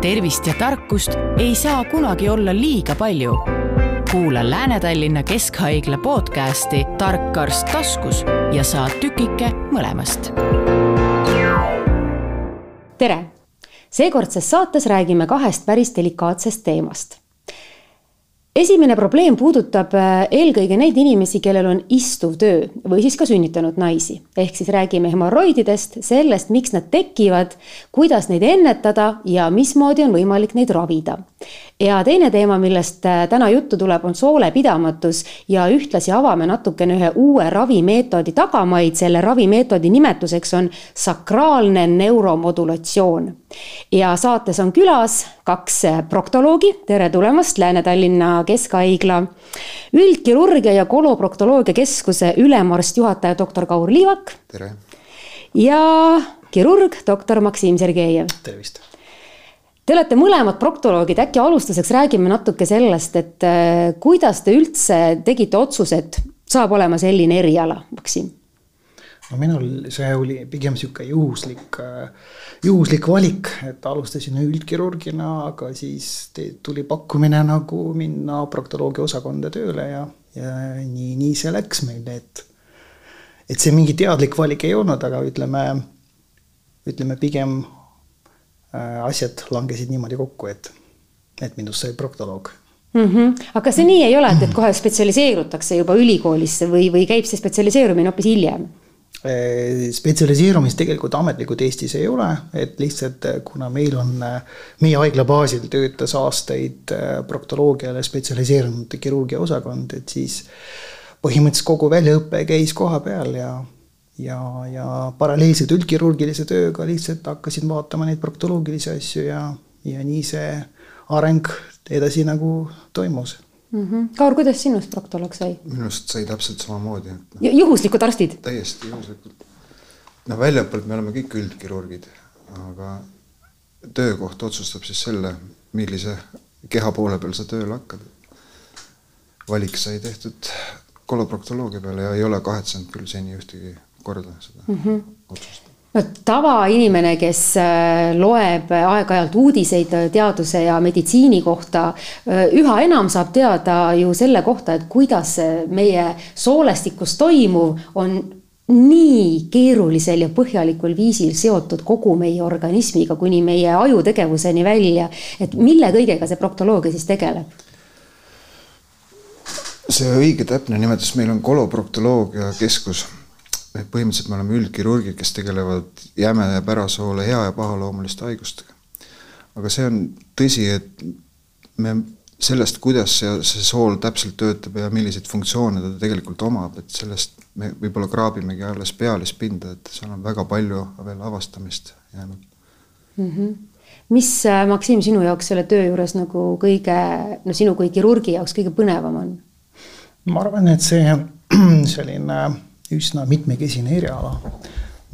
tervist ja tarkust ei saa kunagi olla liiga palju. kuula Lääne-Tallinna Keskhaigla podcasti Tark arst taskus ja saad tükike mõlemast. tere! seekordses saates räägime kahest päris delikaatsest teemast esimene probleem puudutab äh, eelkõige neid inimesi, kellel on istuv töö või siis ka sünnitanud naisi. ehk siis räägime hemoroididest, sellest, miks nad tekivad, kuidas neid ennetada ja mismoodi on võimalik neid ravida. ja teine teema, millest äh, täna juttu tuleb, on soolepidamatus ja ühtlasi avame natukene ühe uue ravimeetodi tagamaid. selle ravimeetodi nimetuseks on sakraalne neuromodulatsioon. ja saates on külas kaks äh, proktoloogi, tere tulemast Lääne-Tallinna Keskhaigla üldkirurgia ja koloproktoloogia keskuse ülemarst juhataja doktor Kaur Liivak. tere! ja kirurg doktor Maksim Sergejev. tervist! Te olete mõlemad proktoloogid, äkki alustuseks räägime natuke sellest, et äh, kuidas te üldse tegite otsuse, et saab olema selline eriala, Maksim? No minul see oli pigem sihuke juhuslik, juhuslik valik, et alustasin üldkirurgina, aga siis tuli pakkumine nagu minna proktoloogia osakonda tööle ja, ja nii, nii see läks meil, et. et see mingi teadlik valik ei olnud, aga ütleme, ütleme pigem äh, asjad langesid niimoodi kokku, et, et minust sai proktoloog mm. -hmm. aga see nii ei ole, et, et kohe spetsialiseerutakse juba ülikoolis või, või käib see spetsialiseerumine hoopis hiljem? Äh, spetsialiseerumist tegelikult ametlikult Eestis ei ole, et lihtsalt äh, kuna meil on, äh, meie haigla baasil töötas aastaid proktoloogiale spetsialiseerunud kirurgia osakond, et siis põhimõtteliselt kogu väljaõpe käis koha peal ja, ja, ja paralleelselt üldkirurgilise tööga lihtsalt hakkasin vaatama neid proktoloogilisi asju ja, ja nii see areng edasi nagu toimus mm. -hmm. Kaur, kuidas sinust proktoloog sai? minust sai täpselt samamoodi. juhuslikud arstid? täiesti juhuslikult. noh, väljapoolt me oleme kõik üldkirurgid, aga töökoht otsustab siis selle, millise keha poole peal sa tööle hakkad. valik sai tehtud koloproktoloogia peale ja ei ole kahetsenud küll seni ühtegi korda seda mm -hmm. otsust no tavainimene, kes äh, loeb aeg-ajalt uudiseid äh, teaduse ja meditsiini kohta, äh, üha enam saab teada ju selle kohta, et kuidas meie soolestikus toimuv on nii keerulisel ja põhjalikul viisil seotud kogu meie organismiga kuni meie ajutegevuseni välja. et mille kõigega see proktoloogia siis tegeleb? see õige täpne nimetus meil on koloproktoloogia keskus et põhimõtteliselt me oleme üldkirurgid, kes tegelevad jäme ja pärasoole hea ja pahaloomuliste haigustega. aga see on tõsi, et me sellest, kuidas see, see sool täpselt töötab ja milliseid funktsioone ta tegelikult omab, et sellest me võib-olla kraabimegi alles pealispinda, et seal on väga palju veel avastamist jäänud mm. -hmm. mis, äh, Maksim, sinu jaoks selle töö juures nagu kõige, no sinu kui kirurgi jaoks kõige põnevam on? ma arvan, et see selline üsna mitmekesine eriala.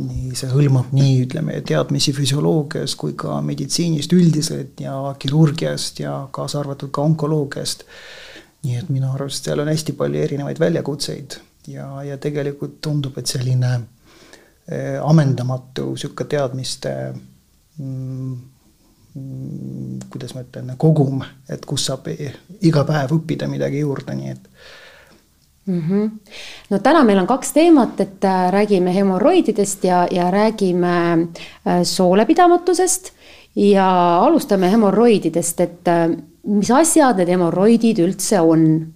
nii, see hõlmab nii, ütleme, teadmisi füsioloogiast kui ka meditsiinist üldiselt ja kirurgiast ja kaasa arvatud ka onkoloogiast. nii et minu arust seal on hästi palju erinevaid väljakutseid ja, ja tegelikult tundub, et selline eh, ammendamatu sihuke teadmiste mm, mm, kuidas ma ütlen, kogum, et kus saab iga päev õppida midagi juurde, nii et mm. -hmm. no täna meil on kaks teemat, et äh, räägime hemoroididest ja, ja räägime äh, soolepidamatusest ja alustame hemoroididest, et äh, mis asjad need hemoroidid üldse on?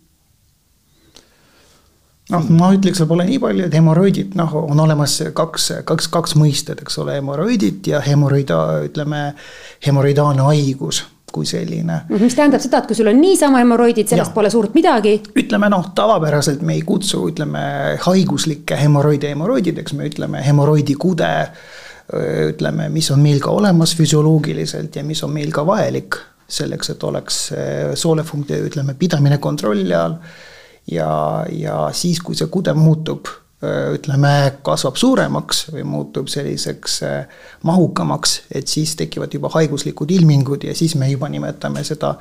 noh, ma ütleks võib-olla nii palju, et hemoroidid, noh, on olemas kaks, kaks, kaks mõistet, eks ole, hemoroidid ja hemoroida, ütleme, hemoroidaalne haigus kui selline. Mhm, mis tähendab seda, et kui sul on niisama hemoroidid, sellest ja. pole suurt midagi. ütleme noh, tavapäraselt me ei kutsu, ütleme haiguslikke hemoroide hemoroidideks, me ütleme hemoroidikude. ütleme, mis on meil ka olemas füsioloogiliselt ja mis on meil ka vajalik selleks, et oleks soolefunktsioon, ütleme pidamine kontrolli all. ja, ja siis, kui see kude muutub ütleme, kasvab suuremaks või muutub selliseks mahukamaks, et siis tekivad juba haiguslikud ilmingud ja siis me juba nimetame seda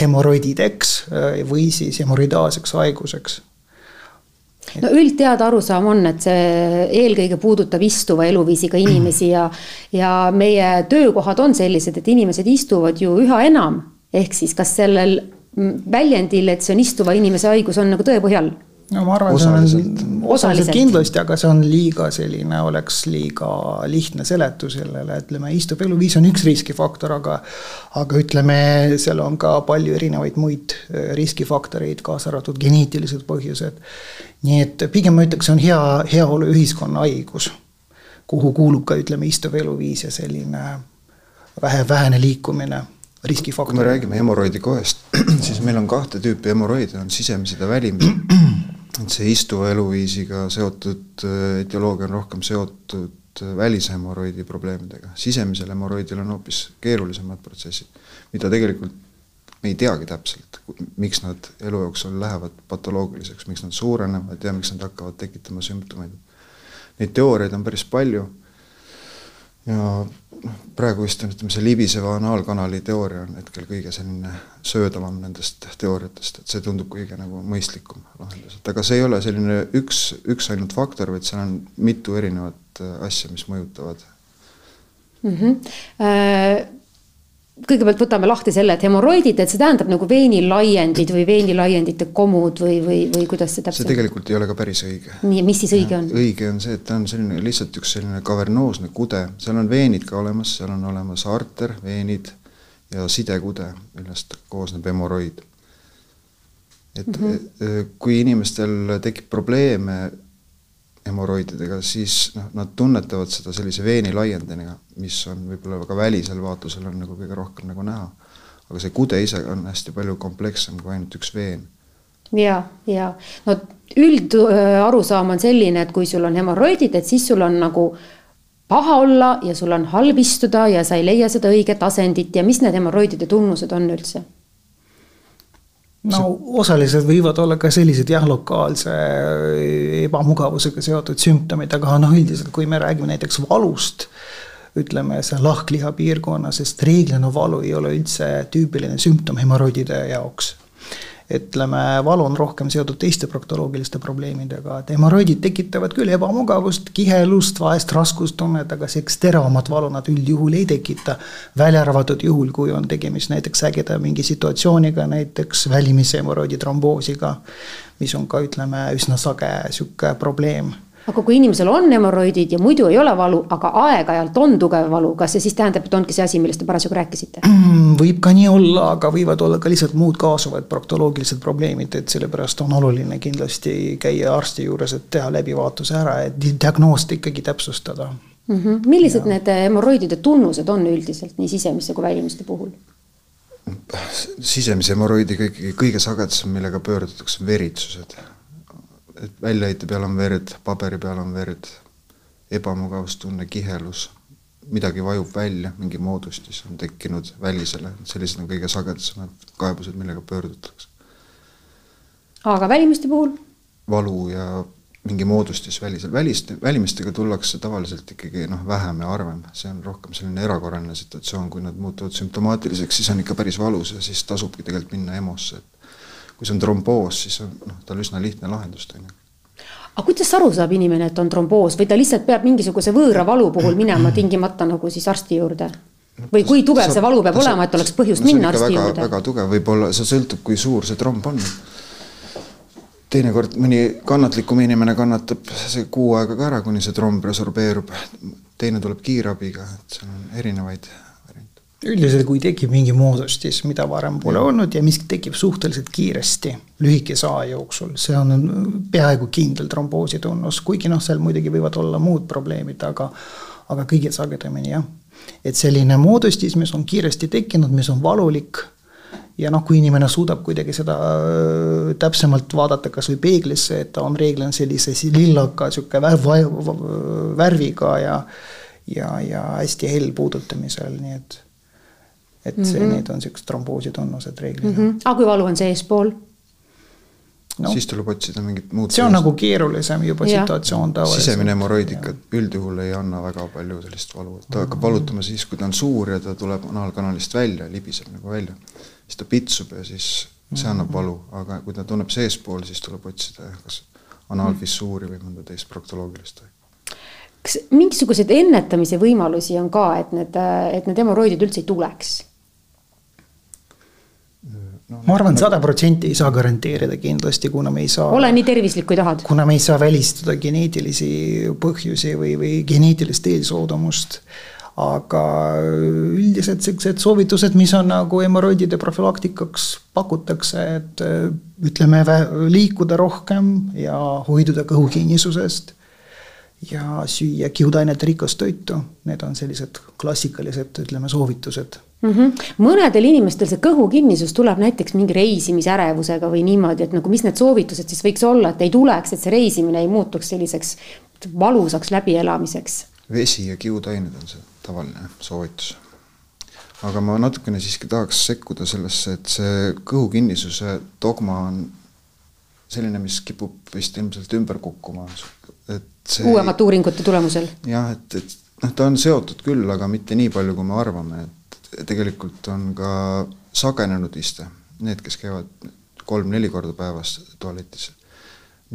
hemoroidideks või siis hemoroidaalseks haiguseks. no üldteada arusaam on, et see eelkõige puudutab istuva eluviisiga inimesi ja, ja meie töökohad on sellised, et inimesed istuvad ju üha enam. ehk siis, kas sellel väljendil, et see on istuva inimese haigus, on nagu tõe põhjal? No ma arvan, see on osaliselt kindlasti, aga see on liiga selline, oleks liiga lihtne seletus sellele, ütleme, istuv eluviis on üks riskifaktor, aga aga ütleme, seal on ka palju erinevaid muid äh, riskifaktoreid, kaasa arvatud geneetilised põhjused. nii et pigem ma ütleks, see on hea, heaoluühiskonna haigus, kuhu kuulub ka ütleme, istuv eluviis ja selline vähe, vähene liikumine riskifaktor. kui me räägime hemoroidi kohest, siis meil on kahte tüüpi hemoroide, on sisemised ja välimised see istuva eluviisiga seotud äh, etioloogia on rohkem seotud äh, välishemoroidi probleemidega, sisemisel hemoroidil on hoopis keerulisemad protsessid, mida tegelikult me ei teagi täpselt, miks nad elu jooksul lähevad patoloogiliseks, miks nad suurenevad ja miks nad hakkavad tekitama sümptomeid. Neid teooriaid on päris palju ja praegu vist on, ütleme, see libiseva anaalkanali teooria on hetkel kõige selline söödavam nendest teooriatest, et see tundub kõige nagu mõistlikum lahendus, et aga see ei ole selline üks, üks ainult faktor, vaid seal on mitu erinevat asja, mis mõjutavad mm. -hmm. Kõigepealt võtame lahti selle, et hemoroidid, et see tähendab nagu veenilaiendid või veenilaiendite komud või, või, või kuidas see täpselt? see tegelikult ei ole ka päris õige. nii, mis siis õige on? õige on see, et ta on selline lihtsalt üks selline kavernoosne kude, seal on veenid ka olemas, seal on olemas arter, veenid ja sidekude, millest koosneb hemoroid. et mm -hmm. kui inimestel tekib probleeme hemoroididega, siis noh, nad tunnetavad seda sellise veeni laiendamisega, mis on võib-olla ka välisel vaatlusel on nagu kõige rohkem nagu näha. aga see kude ise on hästi palju komplekssem kui ainult üks veen. ja, ja no üldarusaam on selline, et kui sul on hemoroidid, et siis sul on nagu paha olla ja sul on halb istuda ja sa ei leia seda õiget asendit ja mis need hemoroidide tunnused on üldse no osalised võivad olla ka sellised jah, lokaalse ebamugavusega seotud sümptomid, aga noh, üldiselt kui me räägime näiteks valust, ütleme seal lahkliha piirkonnas, sest reeglina valu ei ole üldse tüüpiline sümptom hemoroidide jaoks ütleme, valu on rohkem seotud teiste proktoloogiliste probleemidega, et hemoroidid tekitavad küll ebamugavust, kihelust, vahest raskustunnet, aga sellist teravamat valu nad üldjuhul ei tekita. välja arvatud juhul, kui on tegemist näiteks ägeda mingi situatsiooniga, näiteks välimise hemoroidi tromboosiga, mis on ka ütleme, üsna sage sihuke probleem aga kui inimesel on hemoroidid ja muidu ei ole valu, aga aeg-ajalt on tugev valu, kas see siis tähendab, et ongi see asi, millest te parasjagu rääkisite? Mm, võib ka nii olla, aga võivad olla ka lihtsalt muud kaasuvad proktoloogilised probleemid, et sellepärast on oluline kindlasti käia arsti juures, et teha läbivaatuse ära, et diagnoosti ikkagi täpsustada mm. -hmm. millised ja. need hemoroidide tunnused on üldiselt nii sisemiste kui välimiste puhul? sisemise hemoroidiga ikkagi kõige sagedasem, millega pöördutakse, on veritsused et väljaheite peal on verd, paberi peal on verd, ebamugavustunne, kihelus, midagi vajub välja, mingi moodustis on tekkinud välisele, sellised on kõige sagedasemad kaebused, millega pöördutakse. aga välimiste puhul? valu ja mingi moodustis välisel, välist, välimistega tullakse tavaliselt ikkagi noh, vähem ja harvem, see on rohkem selline erakorraline situatsioon, kui nad muutuvad sümptomaatiliseks, siis on ikka päris valus ja siis tasubki tegelikult minna EMO-sse, et kui see on tromboos, siis on noh, tal üsna lihtne lahendus teine aga kuidas aru saab inimene, et on tromboos või ta lihtsalt peab mingisuguse võõra valu puhul minema tingimata nagu siis arsti juurde? või kui tugev see valu peab ta, olema, et oleks põhjust no, minna arsti väga, juurde? väga tugev, võib-olla see sõltub, kui suur see tromb on. teinekord mõni kannatlikum inimene kannatab see kuu aega ka ära, kuni see tromb resorbeerub. teine tuleb kiirabiga, et seal on erinevaid üldiselt, kui tekib mingi moodustis, mida varem pole olnud ja mis tekib suhteliselt kiiresti, lühikese aja jooksul, see on peaaegu kindel tromboosi tunnus, kuigi noh, seal muidugi võivad olla muud probleemid, aga, aga kõige sagedamini jah. et selline moodustis, mis on kiiresti tekkinud, mis on valulik ja noh, kui inimene suudab kuidagi seda äh, täpsemalt vaadata kasvõi peeglisse, et ta on reeglina sellise lillaka sihuke värv, värviga ja ja, ja hästi hell puudutamisel, nii et et see mm, -hmm. need on siuksed tromboosi tunnused reeglina mm. -hmm. aga kui valu on seespool? No, siis tuleb otsida mingit muud. see on nagu keerulisem juba ja. situatsioon tavaliselt. sisemine hemoroid ikka üldjuhul ei anna väga palju sellist valu, ta hakkab valutama siis, kui ta on suur ja ta tuleb anaalkanalist välja, libiseb nagu välja. siis ta pitsub ja siis see annab valu, aga kui ta tunneb seespool, siis tuleb otsida jah, kas anaalfissuuri või mõnda teist proktoloogilist haiget kas mingisuguseid ennetamise võimalusi on ka, et need, et need hemoroidid üldse ei tuleks? No, ma arvan, sada protsenti ei saa garanteerida kindlasti, kuna me ei saa. ole nii tervislik, kui tahad. kuna me ei saa välistada geneetilisi põhjusi või, või geneetilist eelsoodumust. aga üldiselt siuksed soovitused, mis on nagu hemoroidide profülaktikaks pakutakse, et ütleme, liikuda rohkem ja hoiduda kõhukinnisusest ja süüa kiudainete rikast toitu, need on sellised klassikalised, ütleme, soovitused mm. -hmm. mõnedel inimestel see kõhukinnisus tuleb näiteks mingi reisimisärevusega või niimoodi, et nagu mis need soovitused siis võiks olla, et ei tuleks, et see reisimine ei muutuks selliseks valusaks läbielamiseks? vesi ja kiudained on see tavaline soovitus. aga ma natukene siiski tahaks sekkuda sellesse, et see kõhukinnisuse dogma on selline, mis kipub vist ilmselt ümber kukkuma, see uuemate uuringute tulemusel? jah, et, et noh, ta on seotud küll, aga mitte nii palju, kui me arvame, et tegelikult on ka sagenenud iste, need, kes käivad kolm-neli korda päevas tualetis,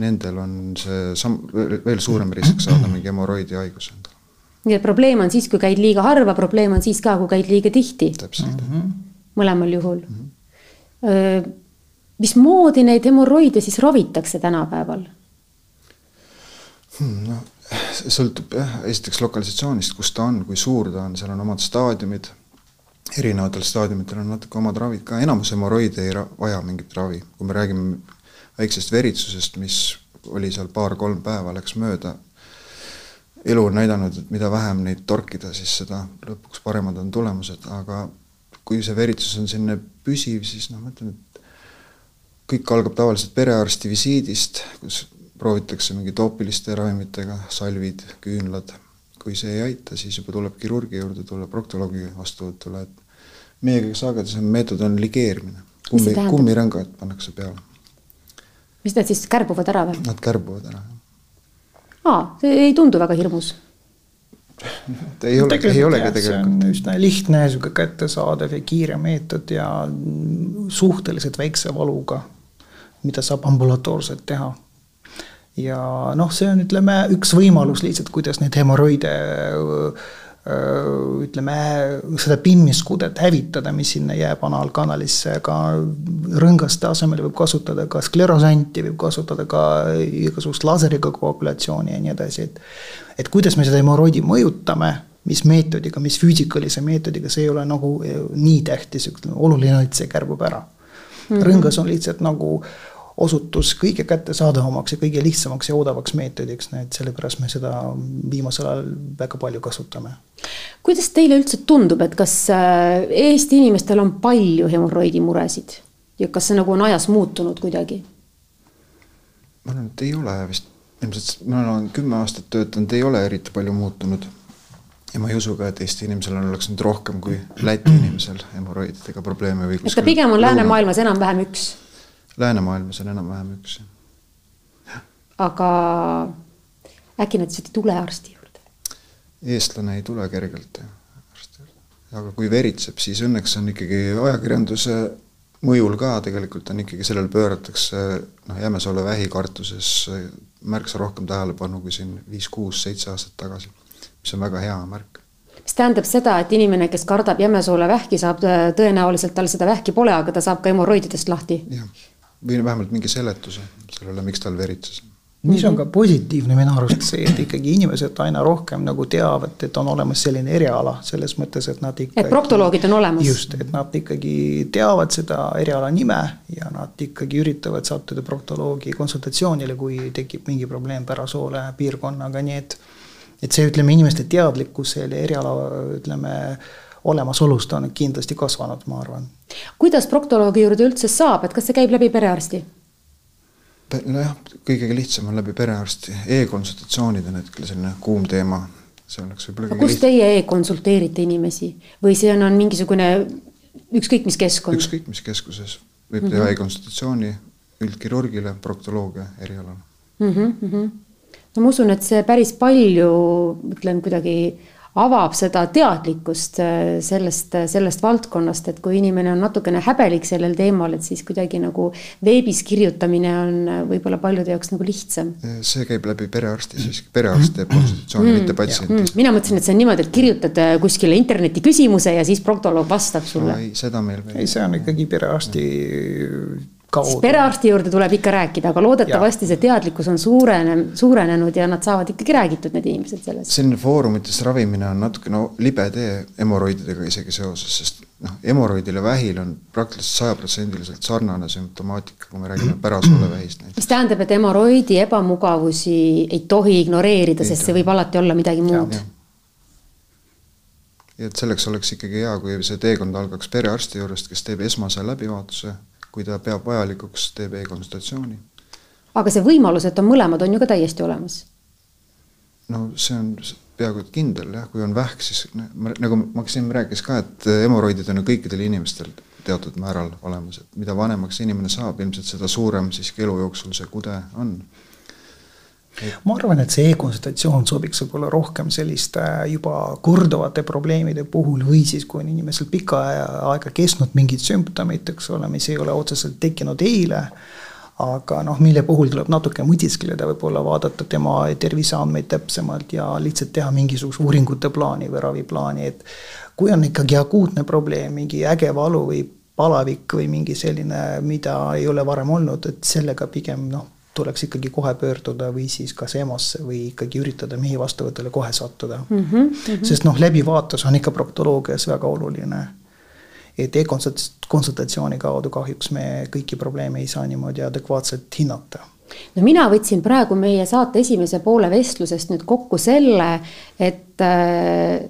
nendel on see sam-, veel suurem risk saada mingi hemoroidi haiguse endale. nii et probleem on siis, kui käid liiga harva, probleem on siis ka, kui käid liiga tihti? täpselt mm. -hmm. mõlemal juhul mm. -hmm. mismoodi neid hemoroide siis ravitakse tänapäeval? No see sõltub jah, esiteks lokalisatsioonist, kus ta on, kui suur ta on, seal on omad staadiumid. Erinevatel staadiumitel on natuke omad ravid ka, enamus hemoroide ei vaja mingit ravi, kui me räägime väiksest veritsusest, mis oli seal paar-kolm päeva, läks mööda, elu on näidanud, et mida vähem neid torkida, siis seda lõpuks paremad on tulemused, aga kui see veritsus on selline püsiv, siis noh, ma ütlen, et kõik algab tavaliselt perearsti visiidist, kus proovitakse mingi toopiliste ravimitega, salvid, küünlad, kui see ei aita, siis juba tuleb kirurgi juurde tulla, proktoloogi vastuvõtule, et meie kõige sagedasem meetod on ligeerimine. kummi, kummirõngad pannakse peale. mis nad siis kärbuvad ära või? Nad kärbuvad ära, aa, see ei tundu väga hirmus ei ole, ei olegi tegelikult. üsna lihtne, sihuke kättesaadav ja kiire meetod ja suhteliselt väikse valuga, mida saab ambulatoorselt teha. Ja noh, see on, ütleme, üks võimalus lihtsalt, kuidas neid hemoroide ütleme, seda pimmiskudet hävitada, mis sinna jääb anaalkanalisse, ka rõngaste asemel võib kasutada ka sklerosanti, võib kasutada ka igasugust laseriga koagulatsiooni ja nii edasi, et. et kuidas me seda hemoroidi mõjutame, mis meetodiga, mis füüsikalise meetodiga, see ei ole nagu nii tähtis, oluline et see kärbub ära mm. -hmm. rõngas on lihtsalt nagu osutus kõige kättesaadavamaks ja kõige lihtsamaks ja odavaks meetodiks, nii et sellepärast me seda viimasel ajal väga palju kasutame. kuidas teile üldse tundub, et kas äh, Eesti inimestel on palju hemoroidi muresid ja kas see nagu on ajas muutunud kuidagi? ma arvan, et ei ole vist, ilmselt ma olen kümme aastat töötanud, ei ole eriti palju muutunud. ja ma ei usu ka, et Eesti inimesel oleks nüüd rohkem kui Läti inimesel hemoroididega probleeme või et ta pigem on läänemaailmas enam-vähem üks läänemaailmas on enam-vähem üks. aga äkki nad lihtsalt ei tule arsti juurde? eestlane ei tule kergelt arsti juurde, aga kui veritseb, siis õnneks on ikkagi ajakirjanduse mõjul ka tegelikult on ikkagi sellele pööratakse noh, jämesoole vähi kartuses märksa rohkem tähelepanu kui siin viis-kuus-seitse aastat tagasi, mis on väga hea märk mis tähendab seda, et inimene, kes kardab jämesoole vähki, saab tõenäoliselt tal seda vähki pole, aga ta saab ka hemoroididest lahti. Või vähemalt mingi seletuse sellele, miks tal veritses mis on ka positiivne minu arust see, et ikkagi inimesed aina rohkem nagu teavad, et on olemas selline eriala selles mõttes, et nad ikkagi. et proktoloogid on olemas. just, et nad ikkagi teavad seda eriala nime ja nad ikkagi üritavad sattuda proktoloogi konsultatsioonile, kui tekib mingi probleem pärasoole piirkonnaga, nii et. et see, ütleme, inimeste teadlikkus selle eriala, ütleme olemasolust on kindlasti kasvanud, ma arvan. kuidas proktoloogi juurde üldse saab, et kas see käib läbi perearsti? nojah, kõige lihtsam on läbi perearsti e, e-konsultatsioonid on hetkel selline kuum teema, see oleks võib-olla kus teie e-konsulteerite inimesi või see on, on mingisugune ükskõik mis keskkond? ükskõik mis keskuses võib teha mm -hmm. e-konsultatsiooni üldkirurgile, proktoloogia erialal mm -hmm. no ma usun, et see päris palju, ütlen kuidagi avab seda teadlikkust äh, sellest, sellest valdkonnast, et kui inimene on natukene häbelik sellel teemal, et siis kuidagi nagu veebis kirjutamine on äh, võib-olla paljude jaoks nagu lihtsam. see käib läbi perearsti siiski, perearst teeb konsultatsiooni mm., mitte patsienti mm.. mina mõtlesin, et see on niimoodi, et kirjutad äh, kuskile interneti küsimuse ja siis proktoloog vastab sulle no,. ei, seda meil veel ei, see on ikkagi perearsti siis perearsti juurde tuleb ikka rääkida, aga loodetavasti see teadlikkus on suurenenud, suurenenud ja nad saavad ikkagi räägitud, need inimesed sellest. selline foorumites ravimine on natuke no libe tee hemoroididega isegi seoses, sest noh, hemoroidil ja vähil on praktiliselt sajaprotsendiliselt sarnane sümptomaatika, kui me räägime pärasoolevähist. mis tähendab, et hemoroidi ebamugavusi ei tohi ignoreerida, sest see võib alati olla midagi muud. ja et selleks oleks ikkagi hea, kui see teekond algaks perearsti juurest, kes teeb esmase läbivaatuse kui ta peab vajalikuks, teeb e-konsultatsiooni. aga see võimalus, et on mõlemad, on ju ka täiesti olemas? no see on peaaegu et kindel jah, kui on vähk, siis nagu Maksim rääkis ka, et hemoroidid on ju kõikidel inimestel teatud määral olemas, et mida vanemaks inimene saab, ilmselt seda suurem siiski elu jooksul see kude on ma arvan, et see e-konsultatsioon sobiks võib-olla rohkem selliste juba korduvate probleemide puhul või siis, kui on inimesel pikka aega kestnud mingid sümptomid, eks ole, mis ei ole otseselt tekkinud eile. aga noh, mille puhul tuleb natuke mõtiskleda, võib-olla vaadata tema terviseandmeid täpsemalt ja lihtsalt teha mingisuguse uuringute plaani või raviplaani, et. kui on ikkagi akuutne probleem, mingi äge valu või palavik või mingi selline, mida ei ole varem olnud, et sellega pigem noh tuleks ikkagi kohe pöörduda või siis kas EMO-sse või ikkagi üritada mehi vastuvõtule kohe sattuda mm. -hmm. sest noh, läbivaatus on ikka proktoloogias väga oluline. et e-konsultatsiooni kaudu kahjuks me kõiki probleeme ei saa niimoodi adekvaatselt hinnata no mina võtsin praegu meie saate esimese poole vestlusest nüüd kokku selle, et äh,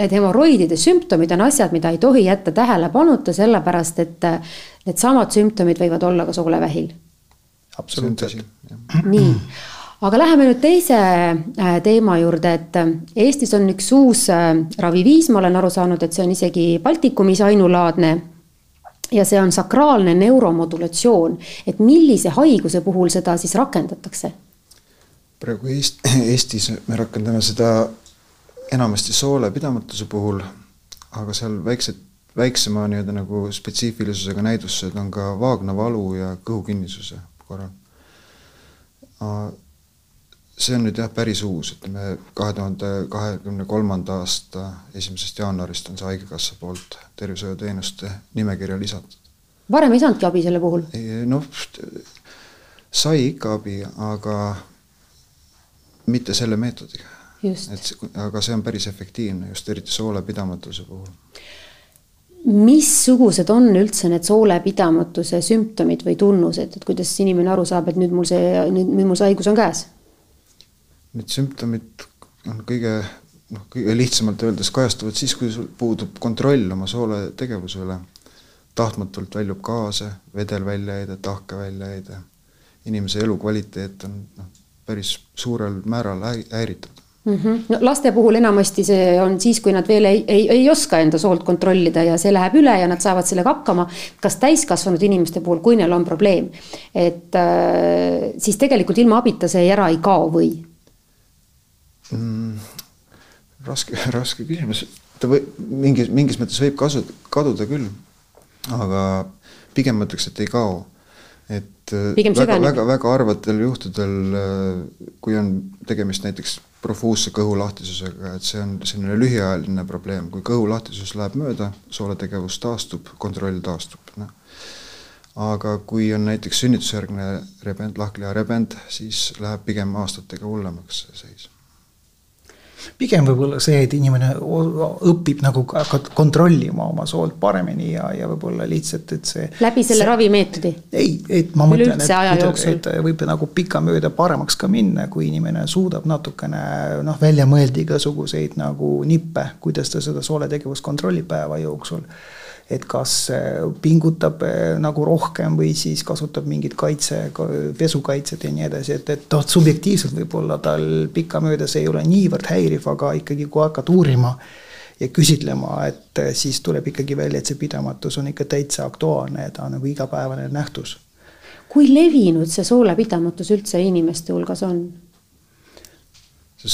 et hemoroidide sümptomid on asjad, mida ei tohi jätta tähelepanuta, sellepärast et needsamad sümptomid võivad olla ka soolevähil absoluutselt. nii, aga läheme nüüd teise äh, teema juurde, et äh, Eestis on üks uus äh, raviviis, ma olen aru saanud, et see on isegi Baltikumis ainulaadne. Ja see on sakraalne neuromodulatsioon, et millise haiguse puhul seda siis rakendatakse? praegu Eest-, Eestis me rakendame seda enamasti soolepidamatuse puhul, aga seal väiksed, väiksema nii-öelda nagu spetsiifilisusega näidustused on ka vaagnavalu ja kõhukinnisuse korral. see on nüüd jah, päris uus, ütleme kahe tuhande kahekümne kolmanda aasta esimesest jaanuarist on see Haigekassa poolt tervishoiuteenuste nimekirja lisatud. varem ei saanudki abi selle puhul? noh, sai ikka abi, aga mitte selle meetodiga. et aga see on päris efektiivne, just eriti soolepidamatuse puhul missugused on üldse need soolepidamatuse sümptomid või tunnused, et kuidas inimene aru saab, et nüüd mul see, nüüd, nüüd mul see haigus on käes? Need sümptomid on kõige noh, kõige lihtsamalt öeldes kajastuvad siis, kui sul puudub kontroll oma soole tegevuse üle. tahtmatult väljub gaase, vedel väljaheide, tahke väljaheide. inimese elukvaliteet on noh, päris suurel määral häiritud mm. -hmm. no laste puhul enamasti see on siis, kui nad veel ei, ei, ei oska enda soolt kontrollida ja see läheb üle ja nad saavad sellega hakkama. kas täiskasvanud inimeste puhul, kui neil on probleem, et äh, siis tegelikult ilma abita see ära ei kao või mm,? raske, raske küsimus, ta või mingis, mingis mõttes võib kasu, kaduda küll, aga pigem ma ütleks, et ei kao äh, Pigem väga, väga, väga harvatel juhtudel, äh, kui on tegemist näiteks profuusse kõhulahtisusega, et see on selline lühiajaline probleem, kui kõhulahtisus läheb mööda, sooletegevus taastub, kontroll taastub, noh. aga kui on näiteks sünnitusjärgne rebend, lahkliharebend, siis läheb pigem aastatega hullemaks see seis pigem võib-olla see, et inimene õpib nagu kontrollima oma soolt paremini ja, ja võib-olla lihtsalt, et see. läbi selle see, ravimeetodi? ei, et ma mõtlen, et, et võib nagu pikamööda paremaks ka minna, kui inimene suudab natukene noh, välja mõelda igasuguseid nagu nippe, kuidas ta seda sooletegevust kontrollib päeva jooksul et kas pingutab eh, nagu rohkem või siis kasutab mingit kaitse, pesukaitset ja nii edasi, et, et noh, subjektiivselt võib-olla tal pikkamööda see ei ole niivõrd häiriv, aga ikkagi, kui hakata uurima ja küsitlema, et eh, siis tuleb ikkagi välja, et see pidamatus on ikka täitsa aktuaalne ja ta on nagu igapäevane nähtus. kui levinud see soolepidamatus üldse inimeste hulgas on?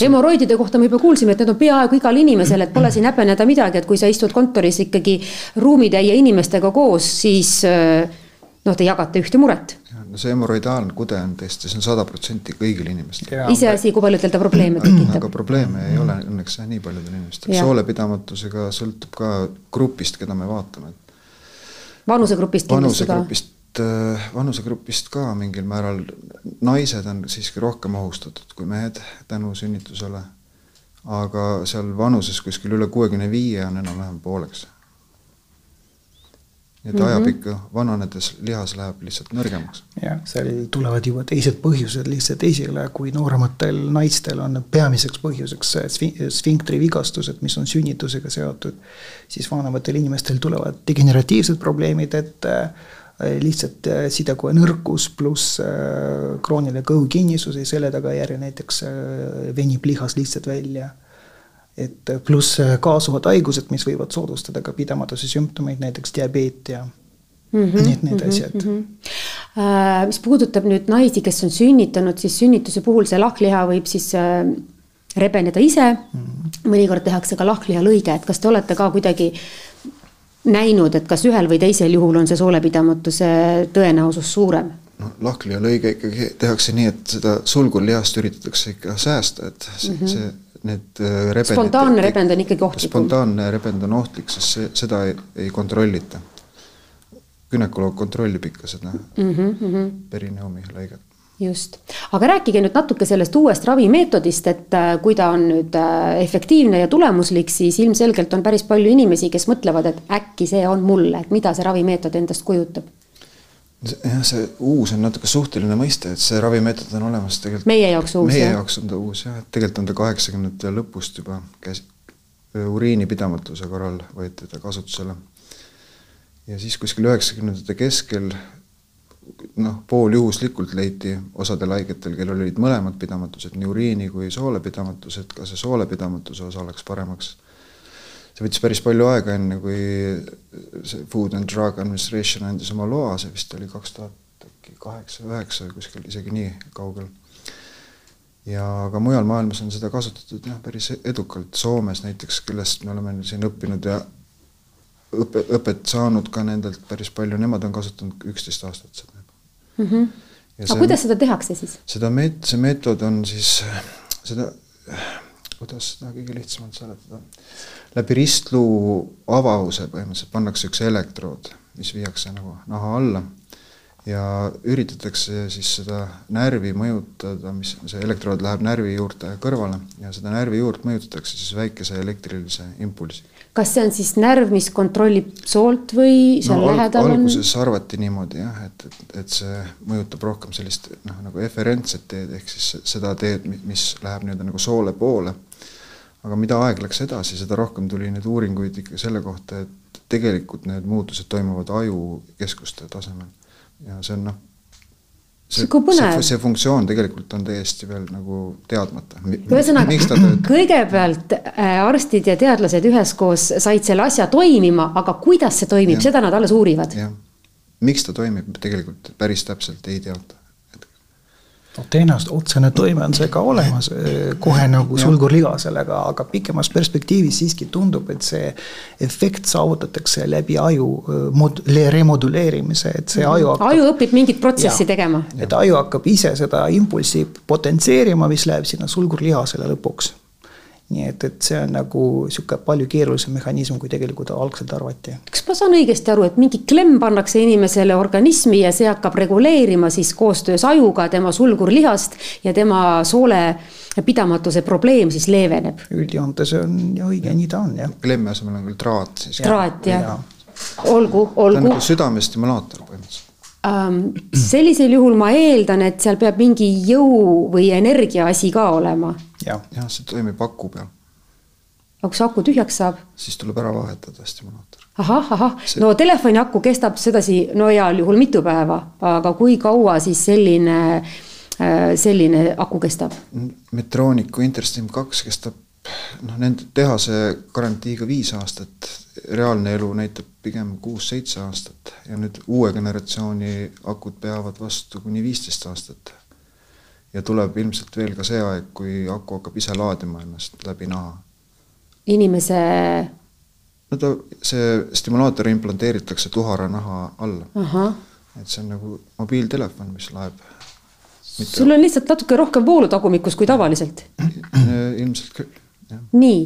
Hemoroidide kohta me juba kuulsime, et need on peaaegu igal inimesel, et pole siin häbeneda midagi, et kui sa istud kontoris ikkagi ruumitäie inimestega koos, siis noh, te jagate ühte muret. no see hemoroidaalne kude on tõesti, see on sada protsenti kõigil inimestel. iseasi, kui palju teil ta probleeme tekitab. aga probleeme ei ole õnneks nii paljudel inimestel, soolapidamatusega sõltub ka grupist, keda me vaatame. vanusegrupist kindlasti ka? Äh, vanusegrupist ka mingil määral, naised on siiski rohkem ohustatud kui mehed tänu sünnitusele, aga seal vanuses kuskil üle kuuekümne viie on enam-vähem pooleks. nii et mm -hmm. ajapikku vananedes lihas läheb lihtsalt nõrgemaks. jah, seal tulevad juba teised põhjused lihtsalt esile, kui noorematel naistel on peamiseks põhjuseks sfinktri vigastused, mis on sünnitusega seotud, siis vanematel inimestel tulevad degeneratiivsed probleemid, et äh, Äh, lihtsalt äh, sidekoe nõrkus pluss äh, krooniline kõhukinnisus ja selle tagajärjel näiteks venib lihas lihtsalt välja. et pluss kaasuvad haigused, mis võivad soodustada ka pidamatuse sümptomeid, näiteks diabeet ja mm -hmm, need, need mm -hmm, asjad mm. -hmm. mis puudutab nüüd naisi, kes on sünnitanud, siis sünnituse puhul see lahkliha võib siis rebeneda ise mm. -hmm. mõnikord tehakse ka lahklihalõige, et kas te olete ka kuidagi näinud, et kas ühel või teisel juhul on see soolepidamatuse tõenäosus suurem? no lahkliha lõige ikkagi tehakse nii, et seda sulgurlihast üritatakse ikka säästa, et see mm, -hmm. see need äh, rebendid. spontaanne rebend on ikkagi ohtlikum. spontaanne rebend on ohtlik, sest see, seda ei, ei kontrollita. gümnakoloog kontrollib ikka seda mm -hmm. perineumi lõiget just, aga rääkige nüüd natuke sellest uuest ravimeetodist, et äh, kui ta on nüüd äh, efektiivne ja tulemuslik, siis ilmselgelt on päris palju inimesi, kes mõtlevad, et äkki see on mulle, et mida see ravimeetod endast kujutab jah, see uus on natuke suhteline mõiste, et see ravimeetod on olemas tegelikult. meie jaoks uus. meie jah? jaoks on ta uus jah, et tegelikult on ta kaheksakümnendate lõpust juba käis, uriinipidamatuse korral võeti ta kasutusele. ja siis kuskil üheksakümnendate keskel noh, pooljuhuslikult leiti osadel haigetel, kellel olid mõlemad pidamatused, nii uriini kui soolepidamatus, et ka see soolepitamatuse osa läks paremaks. see võttis päris palju aega, enne kui see Food and Drug Administration andis oma loa, see vist oli kaks tuhat äkki kaheksa, üheksa, kuskil isegi nii kaugel. ja aga mujal maailmas on seda kasutatud jah, päris edukalt, Soomes näiteks, kellest me oleme siin õppinud ja õpe, õpet saanud ka nendelt päris palju, nemad on kasutanud üksteist aastat seda mm. -hmm. aga see, kuidas seda tehakse siis? seda meet-, see meetod on siis seda, kuidas seda kõige lihtsamalt seletada, läbi ristluu avause põhimõtteliselt pannakse üks elektrood, mis viiakse nagu naha alla ja üritatakse siis seda närvi mõjutada, mis see elektrood läheb närvi juurde kõrvale ja seda närvi juurt mõjutatakse siis väikese elektrilise impulsiga kas see on siis närv, mis kontrollib soolt või seal no, lähedal on? alguses arvati niimoodi jah, et, et, et see mõjutab rohkem sellist noh, nagu eferentset teed, ehk siis seda teed, mis läheb nii-öelda nagu soole poole. aga mida aeg läks edasi, seda rohkem tuli neid uuringuid ikka selle kohta, et tegelikult need muutused toimuvad ajukeskuste tasemel. ja see on noh see, see, see funktsioon tegelikult on täiesti veel nagu teadmata. ühesõnaga, kõigepealt äh, arstid ja teadlased üheskoos said selle asja toimima, aga kuidas see toimib, seda nad alles uurivad. miks ta toimib, tegelikult päris täpselt ei teata noh, tõenäoliselt otsene toime on see ka olemas eh, kohe nagu sulgurligasel, aga, aga pikemas perspektiivis siiski tundub, et see efekt saavutatakse läbi aju eh, mod-, remoduleerimise, et see aju hakkab. aju õpib mingit protsessi ja, tegema. et aju hakkab ise seda impulssi potentseerima, mis läheb sinna sulgurlihasele lõpuks nii et, et see on nagu sihuke palju keerulisem mehhanism, kui tegelikult algselt arvati. kas ma saan õigesti aru, et mingi klemm pannakse inimesele organismi ja see hakkab reguleerima siis koostöös ajuga tema sulgurlihast ja tema soole pidamatuse probleem siis leeveneb? üldjoontes on ja õige, nii ta on jah. klemmi asemel on küll traat siis. traat jah ja. olgu, olgu. ta on nagu südamestimulaator põhimõtteliselt sellisel juhul ma eeldan, et seal peab mingi jõu või energia asi ka olema jah, jah, see toimib aku peal. aga kui see aku tühjaks saab? siis tuleb ära vahetada stimulaator. ahah, ahah see..., no telefoni aku kestab sedasi no heal juhul mitu päeva, aga kui kaua siis selline, äh, selline aku kestab? Metrooniku Interstim kaks kestab noh, nende tehase garantiiga viis aastat, reaalne elu näitab pigem kuus-seitse aastat ja nüüd uue generatsiooni akud peavad vastu kuni viisteist aastat ja tuleb ilmselt veel ka see aeg, kui aku hakkab ise laadima ennast läbi naha. inimese no ta, see stimulaator implanteeritakse tuhara naha alla. et see on nagu mobiiltelefon, mis laeb. sul on lihtsalt natuke rohkem voolu tagumikus kui tavaliselt. ilmselt küll. Nii,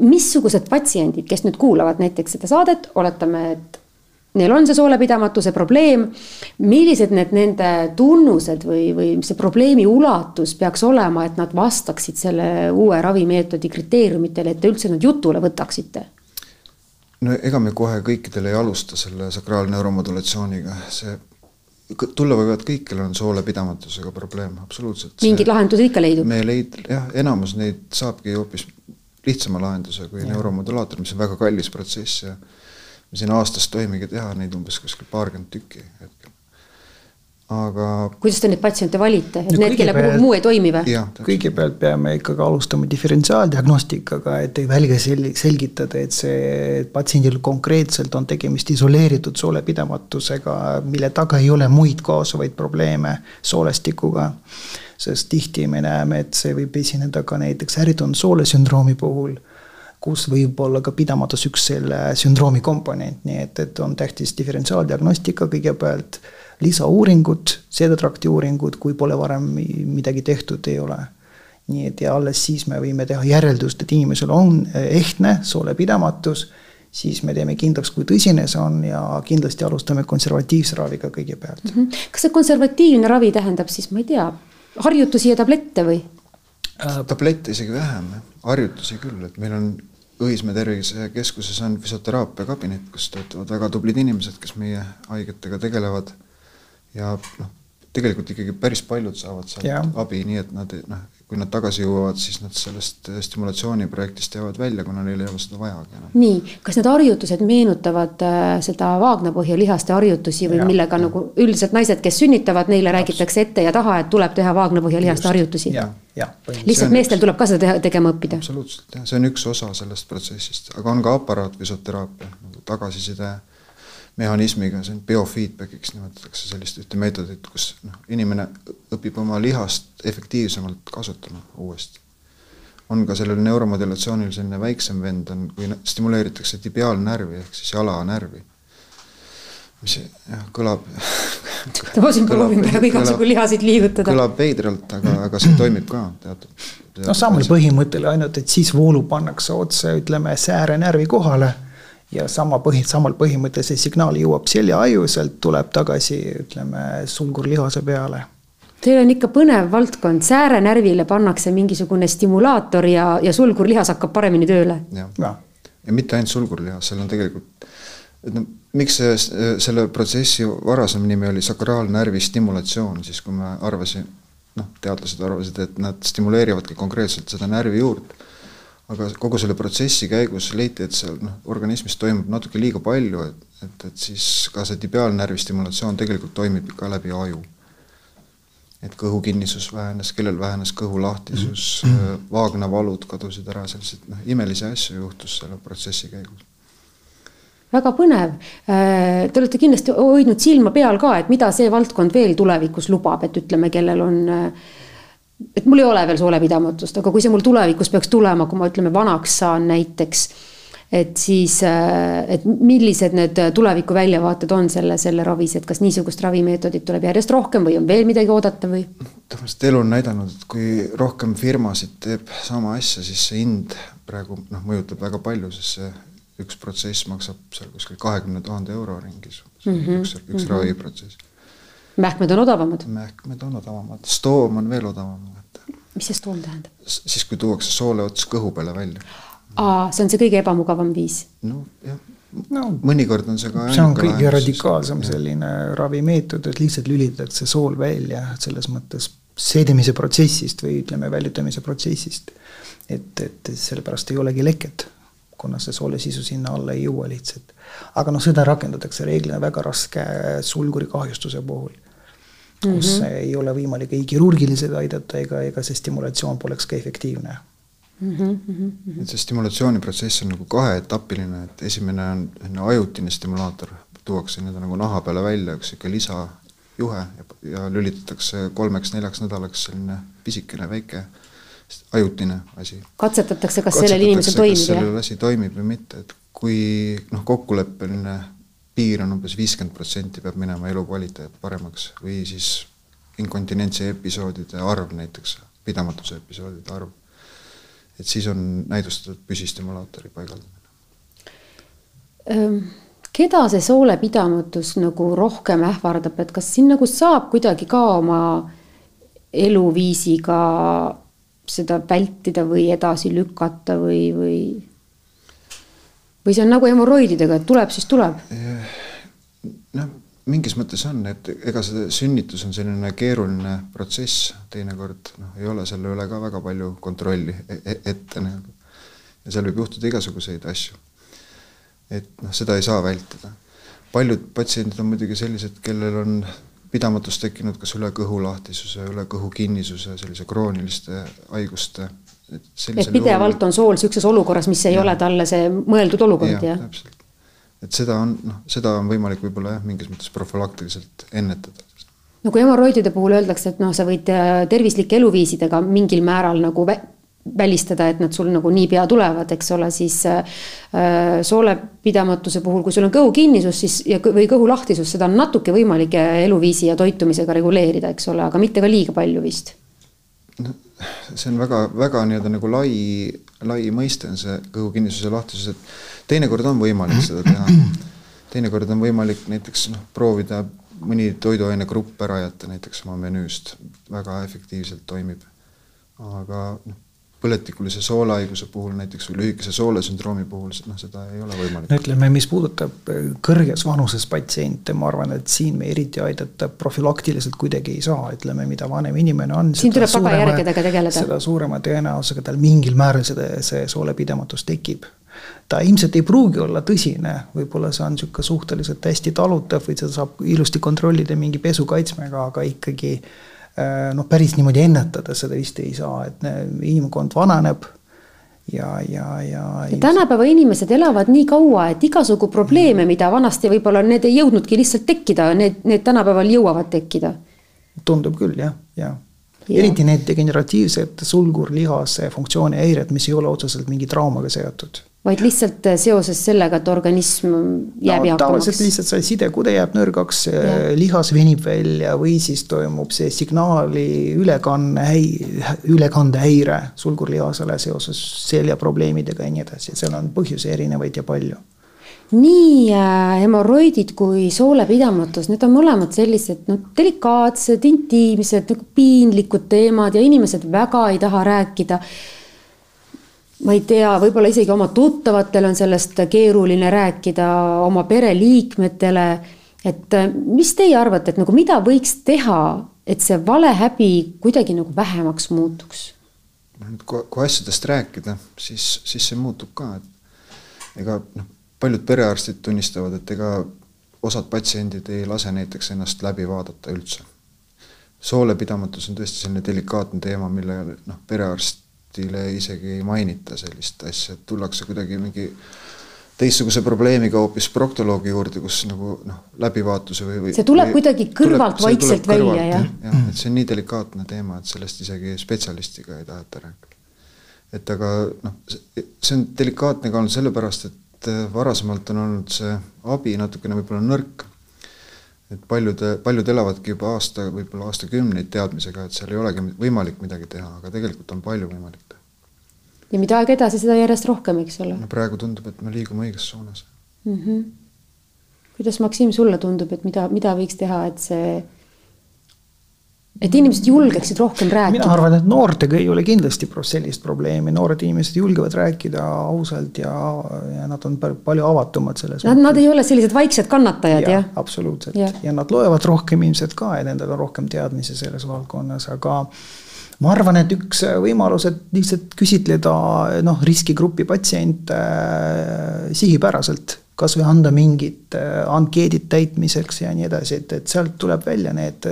missugused patsiendid, kes nüüd kuulavad näiteks seda saadet, oletame, et neil on see soolepidamatuse probleem, millised need nende tunnused või, või see probleemi ulatus peaks olema, et nad vastaksid selle uue ravimeetodi kriteeriumitele, et te üldse nad jutule võtaksite? no ega me kohe kõikidel ei alusta selle sakraalneuromodulatsiooniga, see tulla võivad kõik, kellel on soolepidamatusega probleem, absoluutselt. mingeid lahendusi ikka leidub? me leid-, jah, enamus neid saabki hoopis lihtsama lahenduse kui neuromodulaator, mis on väga kallis protsess ja me siin aastas tohimegi teha neid umbes kuskil paarkümmend tükki hetkel. Aga kuidas te neid patsiente valite, et No need, kelle puhul muu ei toimi või? kõigepealt peame ikkagi alustama diferentsiaaldiagnostikaga, et välja sel-, selgitada, et see patsiendil konkreetselt on tegemist isoleeritud soolepidamatusega, mille taga ei ole muid kaasuvaid probleeme soolestikuga. sest tihti me näeme, et see võib esineda ka näiteks ärritunud soolesündroomi puhul, kus võib olla ka pidamatus üks selle sündroomi komponent, nii et, et on tähtis diferentsiaaldiagnostika kõigepealt, lisauuringud, seedetrakti uuringud, kui pole varem midagi tehtud ei ole nii et ja alles siis me võime teha järeldust, et inimesel on ehtne soolepidamatus, siis me teeme kindlaks, kui tõsine see on ja kindlasti alustame konservatiivse raviga kõigepealt. Mhm. kas see konservatiivne ravi tähendab siis, ma ei tea, harjutusi ja tablette või? tablette isegi vähem, harjutusi küll, et meil on Õismäe Tervisekeskuses on füsioteraapia kabinet, kus töötavad väga tublid inimesed, kes meie haigetega tegelevad. Ja noh, tegelikult ikkagi päris paljud saavad sealt Jah. abi, nii et nad noh, kui nad tagasi jõuavad, siis nad sellest stimulatsiooniprojektist jäävad välja, kuna neil ei ole seda vajagi enam. nii, kas need harjutused meenutavad äh, seda vaagnapõhja lihaste harjutusi või Jah. millega nagu üldiselt naised, kes sünnitavad, neile räägitakse ette ja taha, et tuleb teha vaagnapõhja lihaste harjutusi? lihtsalt meestel tuleb ka seda teha, tegema õppida? absoluutselt jah, see on üks osa sellest protsessist, aga on ka aparaatfüsioteraapia nagu tagasiside mehhanismiga, see on biofeedback'iks nimetatakse sellist ühte meetodit, kus noh, inimene õpib oma lihast efektiivsemalt kasutama uuesti. on ka sellel neuromodulatsioonil selline väiksem vend on, kui stimuleeritakse tibiaalnärvi ehk siis jalanärvi, mis jah, kõlab ma siin proovin praegu igasugu lihasid liigutada. kõlab veidralt, aga, aga see toimib ka teatud. noh, samal põhimõttel, ainult et siis voolu pannakse otse, ütleme, säärenärvi kohale ja sama põhi, samal põhimõttel see signaal jõuab seljaaju, sealt tuleb tagasi, ütleme, sulgurlihase peale. Teil on ikka põnev valdkond, säärenärvile pannakse mingisugune stimulaator ja, ja sulgurlihas hakkab paremini tööle. jah jah, ja mitte ainult sulgurlihas, seal on tegelikult, et noh, miks see, selle protsessi varasem nimi oli sakraalnärvi stimulatsioon, siis kui me arvasime, noh, teadlased arvasid, et nad stimuleerivadki konkreetselt seda närvi juurt. Aga kogu selle protsessi käigus leiti, et seal noh, organismis toimub natuke liiga palju, et, et, et siis ka see tibiaalnärvi stimulatsioon tegelikult toimib ka läbi aju. et kõhukinnisus vähenes, kellel vähenes kõhulahtisus mm, -hmm. vaagnavalud kadusid ära, selliseid noh, imelisi asju juhtus selle protsessi käigus väga põnev. Te olete kindlasti hoidnud silma peal ka, et mida see valdkond veel tulevikus lubab, et ütleme, kellel on. Et mul ei ole veel soolepidamatust, aga kui see mul tulevikus peaks tulema, kui ma ütleme vanaks saan näiteks. et siis, et millised need tuleviku väljavaated on selle, selle ravis, et kas niisugust ravimeetodit tuleb järjest rohkem või on veel midagi oodata või? tõenäoliselt elu on näidanud, et kui rohkem firmasid teeb sama asja, siis see hind praegu noh, mõjutab väga palju, sest see üks protsess maksab seal kuskil kahekümne tuhande euro ringis mm, -hmm. üks, üks mm -hmm. raviprotsess. Mähkmed on odavamad? mähkmed on odavamad, stoom on veel odavam, mis see stoom tähendab? siis, kui tuuakse soole ots kõhu peale välja. aa, see on see kõige ebamugavam viis? no jah no mõnikord on see ka see on kõige radikaalsem selline ravimeetod, et lihtsalt lülitatakse sool välja selles mõttes seedimise protsessist või ütleme, väljutamise protsessist. et, et sellepärast ei olegi leket, kuna see soole sisu sinna alla ei jõua lihtsalt. aga noh, seda rakendatakse reeglina väga raske sulguri kahjustuse puhul. kus mm -hmm. ei ole võimalik ei kirurgiliselt aidata ega, ega see stimulatsioon poleks ka efektiivne mm. -hmm. et see stimulatsiooniprotsess on nagu kaheetapiline, et esimene on selline ajutine stimulaator, tuuakse nii-öelda nagu naha peale välja üks sihuke lisa juhe ja, ja lülitatakse kolmeks-neljaks nädalaks selline pisikene väike ajutine asi. katsetatakse, kas sellel inimesel toimib, jah? sellel asi toimib või mitte, et kui noh, kokkuleppeline piir on umbes viiskümmend protsenti, peab minema elukvaliteet paremaks või siis inkontinentsi episoodide arv näiteks, pidamatuse episoodide arv. et siis on näidustatud püsistimulaatori paigaldamine. keda see soolepidamatus nagu rohkem ähvardab, et kas siin nagu saab kuidagi ka oma eluviisiga seda vältida või edasi lükata või, või või see on nagu hemoroididega, et tuleb, siis tuleb? noh, mingis mõttes on, et ega see sünnitus on selline keeruline protsess, teinekord noh, ei ole selle üle ka väga palju kontrolli e-, e ette nagu. ja seal võib juhtuda igasuguseid asju. et noh, seda ei saa vältida. paljud patsiendid on muidugi sellised, kellel on pidamatus tekkinud kas üle kõhulahtisuse, üle kõhukinnisuse, sellise krooniliste haiguste et pidevalt juhul... on sool niisuguses olukorras, mis ei ja. ole talle see mõeldud olukord ja,, jah? täpselt. et seda on, noh, seda on võimalik võib-olla jah, mingis mõttes profülaktiliselt ennetada. no kui hemoroidide puhul öeldakse, et noh, sa võid äh, tervislike eluviisidega mingil määral nagu välistada, et nad sul nagu niipea tulevad, eks ole, siis äh, äh soolepidamatuse puhul, kui sul on kõhukinnisus, siis ja, või kõhulahtisus, seda on natuke võimalik eluviisi ja toitumisega reguleerida, eks ole, aga mitte ka liiga palju vist see on väga, väga nii-öelda nagu lai, lai mõiste on see kõhukinnisuse lahtisus, et teinekord on võimalik seda teha. teinekord on võimalik näiteks noh, proovida mõni toiduainegrupp ära jätta näiteks oma menüüst, väga efektiivselt toimib. aga noh, põletikulise soolehaiguse puhul näiteks või lühikese soolesündroomi puhul, noh, seda ei ole võimalik. no ütleme, mis puudutab äh, kõrges vanuses patsiente, ma arvan, et siin me eriti aidata profülaktiliselt kuidagi ei saa, ütleme, mida vanem inimene on. siin tuleb tagajärgedega tegeleda. seda suurema tõenäosusega tal mingil määral seda, see soolepidamatus tekib ta ilmselt ei pruugi olla tõsine, võib-olla see on niisugune suhteliselt hästi talutav või seda saab ilusti kontrollida mingi pesukaitsmega, aga ikkagi noh, päris niimoodi ennetada seda vist ei saa, et inimkond vananeb ja, ja, ja. ja tänapäeva inimesed elavad nii kaua, et igasugu probleeme, mida vanasti võib-olla need ei jõudnudki lihtsalt tekkida, need, need tänapäeval jõuavad tekkida. tundub küll jah, ja. ja eriti need degeneratiivsed sulgurlihase funktsiooni häired, mis ei ole otseselt mingi traumaga seotud vaid lihtsalt äh, seoses sellega, et organism jääb no, tavaliselt lihtsalt see sidekude jääb nõrgaks, lihas venib välja või siis toimub see signaali ülekanne, ülekandehäire sulgurlihasele seoses seljaprobleemidega ja nii edasi, seal on põhjusi erinevaid ja palju. Nii äh, hemoroidid kui soolepidamatus, need on mõlemad sellised noh, delikaatsed, intiimsed, nagu piinlikud teemad ja inimesed väga ei taha rääkida ma ei tea, võib-olla isegi oma tuttavatel on sellest keeruline rääkida, oma pereliikmetele. et äh, mis teie arvate, et nagu mida võiks teha, et see valehäbi kuidagi nagu vähemaks muutuks? kui, kui asjadest rääkida, siis, siis see muutub ka, et ega noh, paljud perearstid tunnistavad, et ega osad patsiendid ei lase näiteks ennast läbi vaadata üldse. soolepidamatus on tõesti selline delikaatne teema, mille noh, perearst arstile isegi ei mainita sellist asja, et tullakse kuidagi mingi teistsuguse probleemiga hoopis proktoloogi juurde, kus nagu noh, läbivaatuse või, või see tuleb või, kuidagi kõrvalt tuleb, vaikselt tuleb välja, jah? jah, et see on nii delikaatne teema, et sellest isegi spetsialistiga ei taheta rääkida. et aga noh, see on delikaatne ka olnud sellepärast, et äh, varasemalt on olnud see abi natukene võib-olla nõrk. Et paljud, paljud elavadki juba aasta, võib-olla aastakümneid teadmisega, et seal ei olegi võimalik midagi teha, aga tegelikult on palju võimalik teha ja mida aeg edasi, seda järjest rohkem, eks ole. no praegu tundub, et me liigume õiges suunas mm. -hmm. kuidas, Maksim, sulle tundub, et mida, mida võiks teha, et see, et inimesed julgeksid rohkem rääkida? mina arvan, et noortega ei ole kindlasti sellist probleemi, noored inimesed julgevad rääkida ausalt ja, ja nad on palju avatumad selles. Nad, nad ei ole sellised vaiksed kannatajad ja,, jah? absoluutselt ja. ja nad loevad rohkem ilmselt ka ja nendel on rohkem teadmisi selles valdkonnas, aga ma arvan, et üks võimalus, et lihtsalt küsitleda noh, riskigrupi patsiente äh, sihipäraselt, kasvõi anda mingid äh, ankeedid täitmiseks ja nii edasi, et, et sealt tuleb välja need,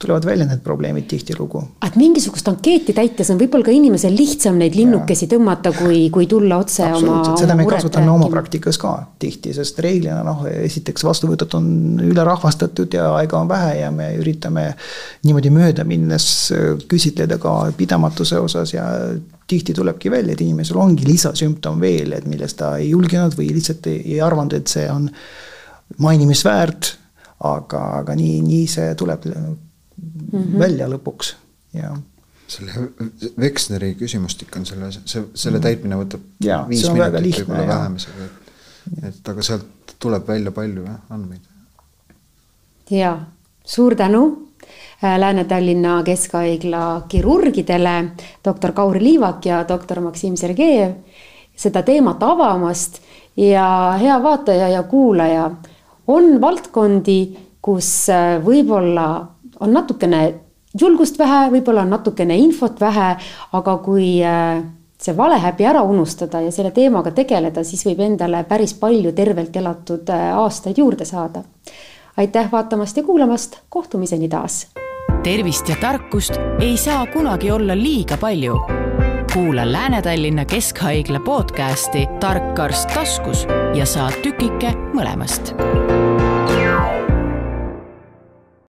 tulevad välja need probleemid tihtilugu. et mingisugust ankeeti täites on võib-olla ka inimesel lihtsam neid linnukesi tõmmata, kui, kui tulla otse oma. seda me kasutame oma praktikas ka tihti, sest reeglina noh, esiteks vastuvõtud on ülerahvastatud ja aega on vähe ja me üritame niimoodi mööda minnes küsitleda ka pidamatuse osas ja tihti tulebki välja, et inimesel ongi lisasümptom veel, et millest ta ei julgenud või lihtsalt ei, ei arvanud, et see on mainimist väärt. aga, aga nii, nii see tuleb mm -hmm. välja lõpuks ja selle Veksneri küsimustik on selle, see, selle täitmine võtab ja, viis minutit võib-olla vähem isegi, et, et aga sealt tuleb välja palju jah, andmeid. ja suur tänu Lääne-Tallinna Keskhaigla kirurgidele, doktor Kaur Liivak ja doktor Maksim Sergejev seda teemat avamast. Ja hea vaataja ja kuulaja, on valdkondi, kus äh, võib-olla on natukene julgust vähe, võib-olla on natukene infot vähe, aga kui äh, see valehäbi ära unustada ja selle teemaga tegeleda, siis võib endale päris palju tervelt elatud aastaid juurde saada. aitäh vaatamast ja kuulamast, kohtumiseni taas tervist ja tarkust ei saa kunagi olla liiga palju. kuula Lääne-Tallinna Keskhaigla podcasti Tark arst taskus ja saad tükike mõlemast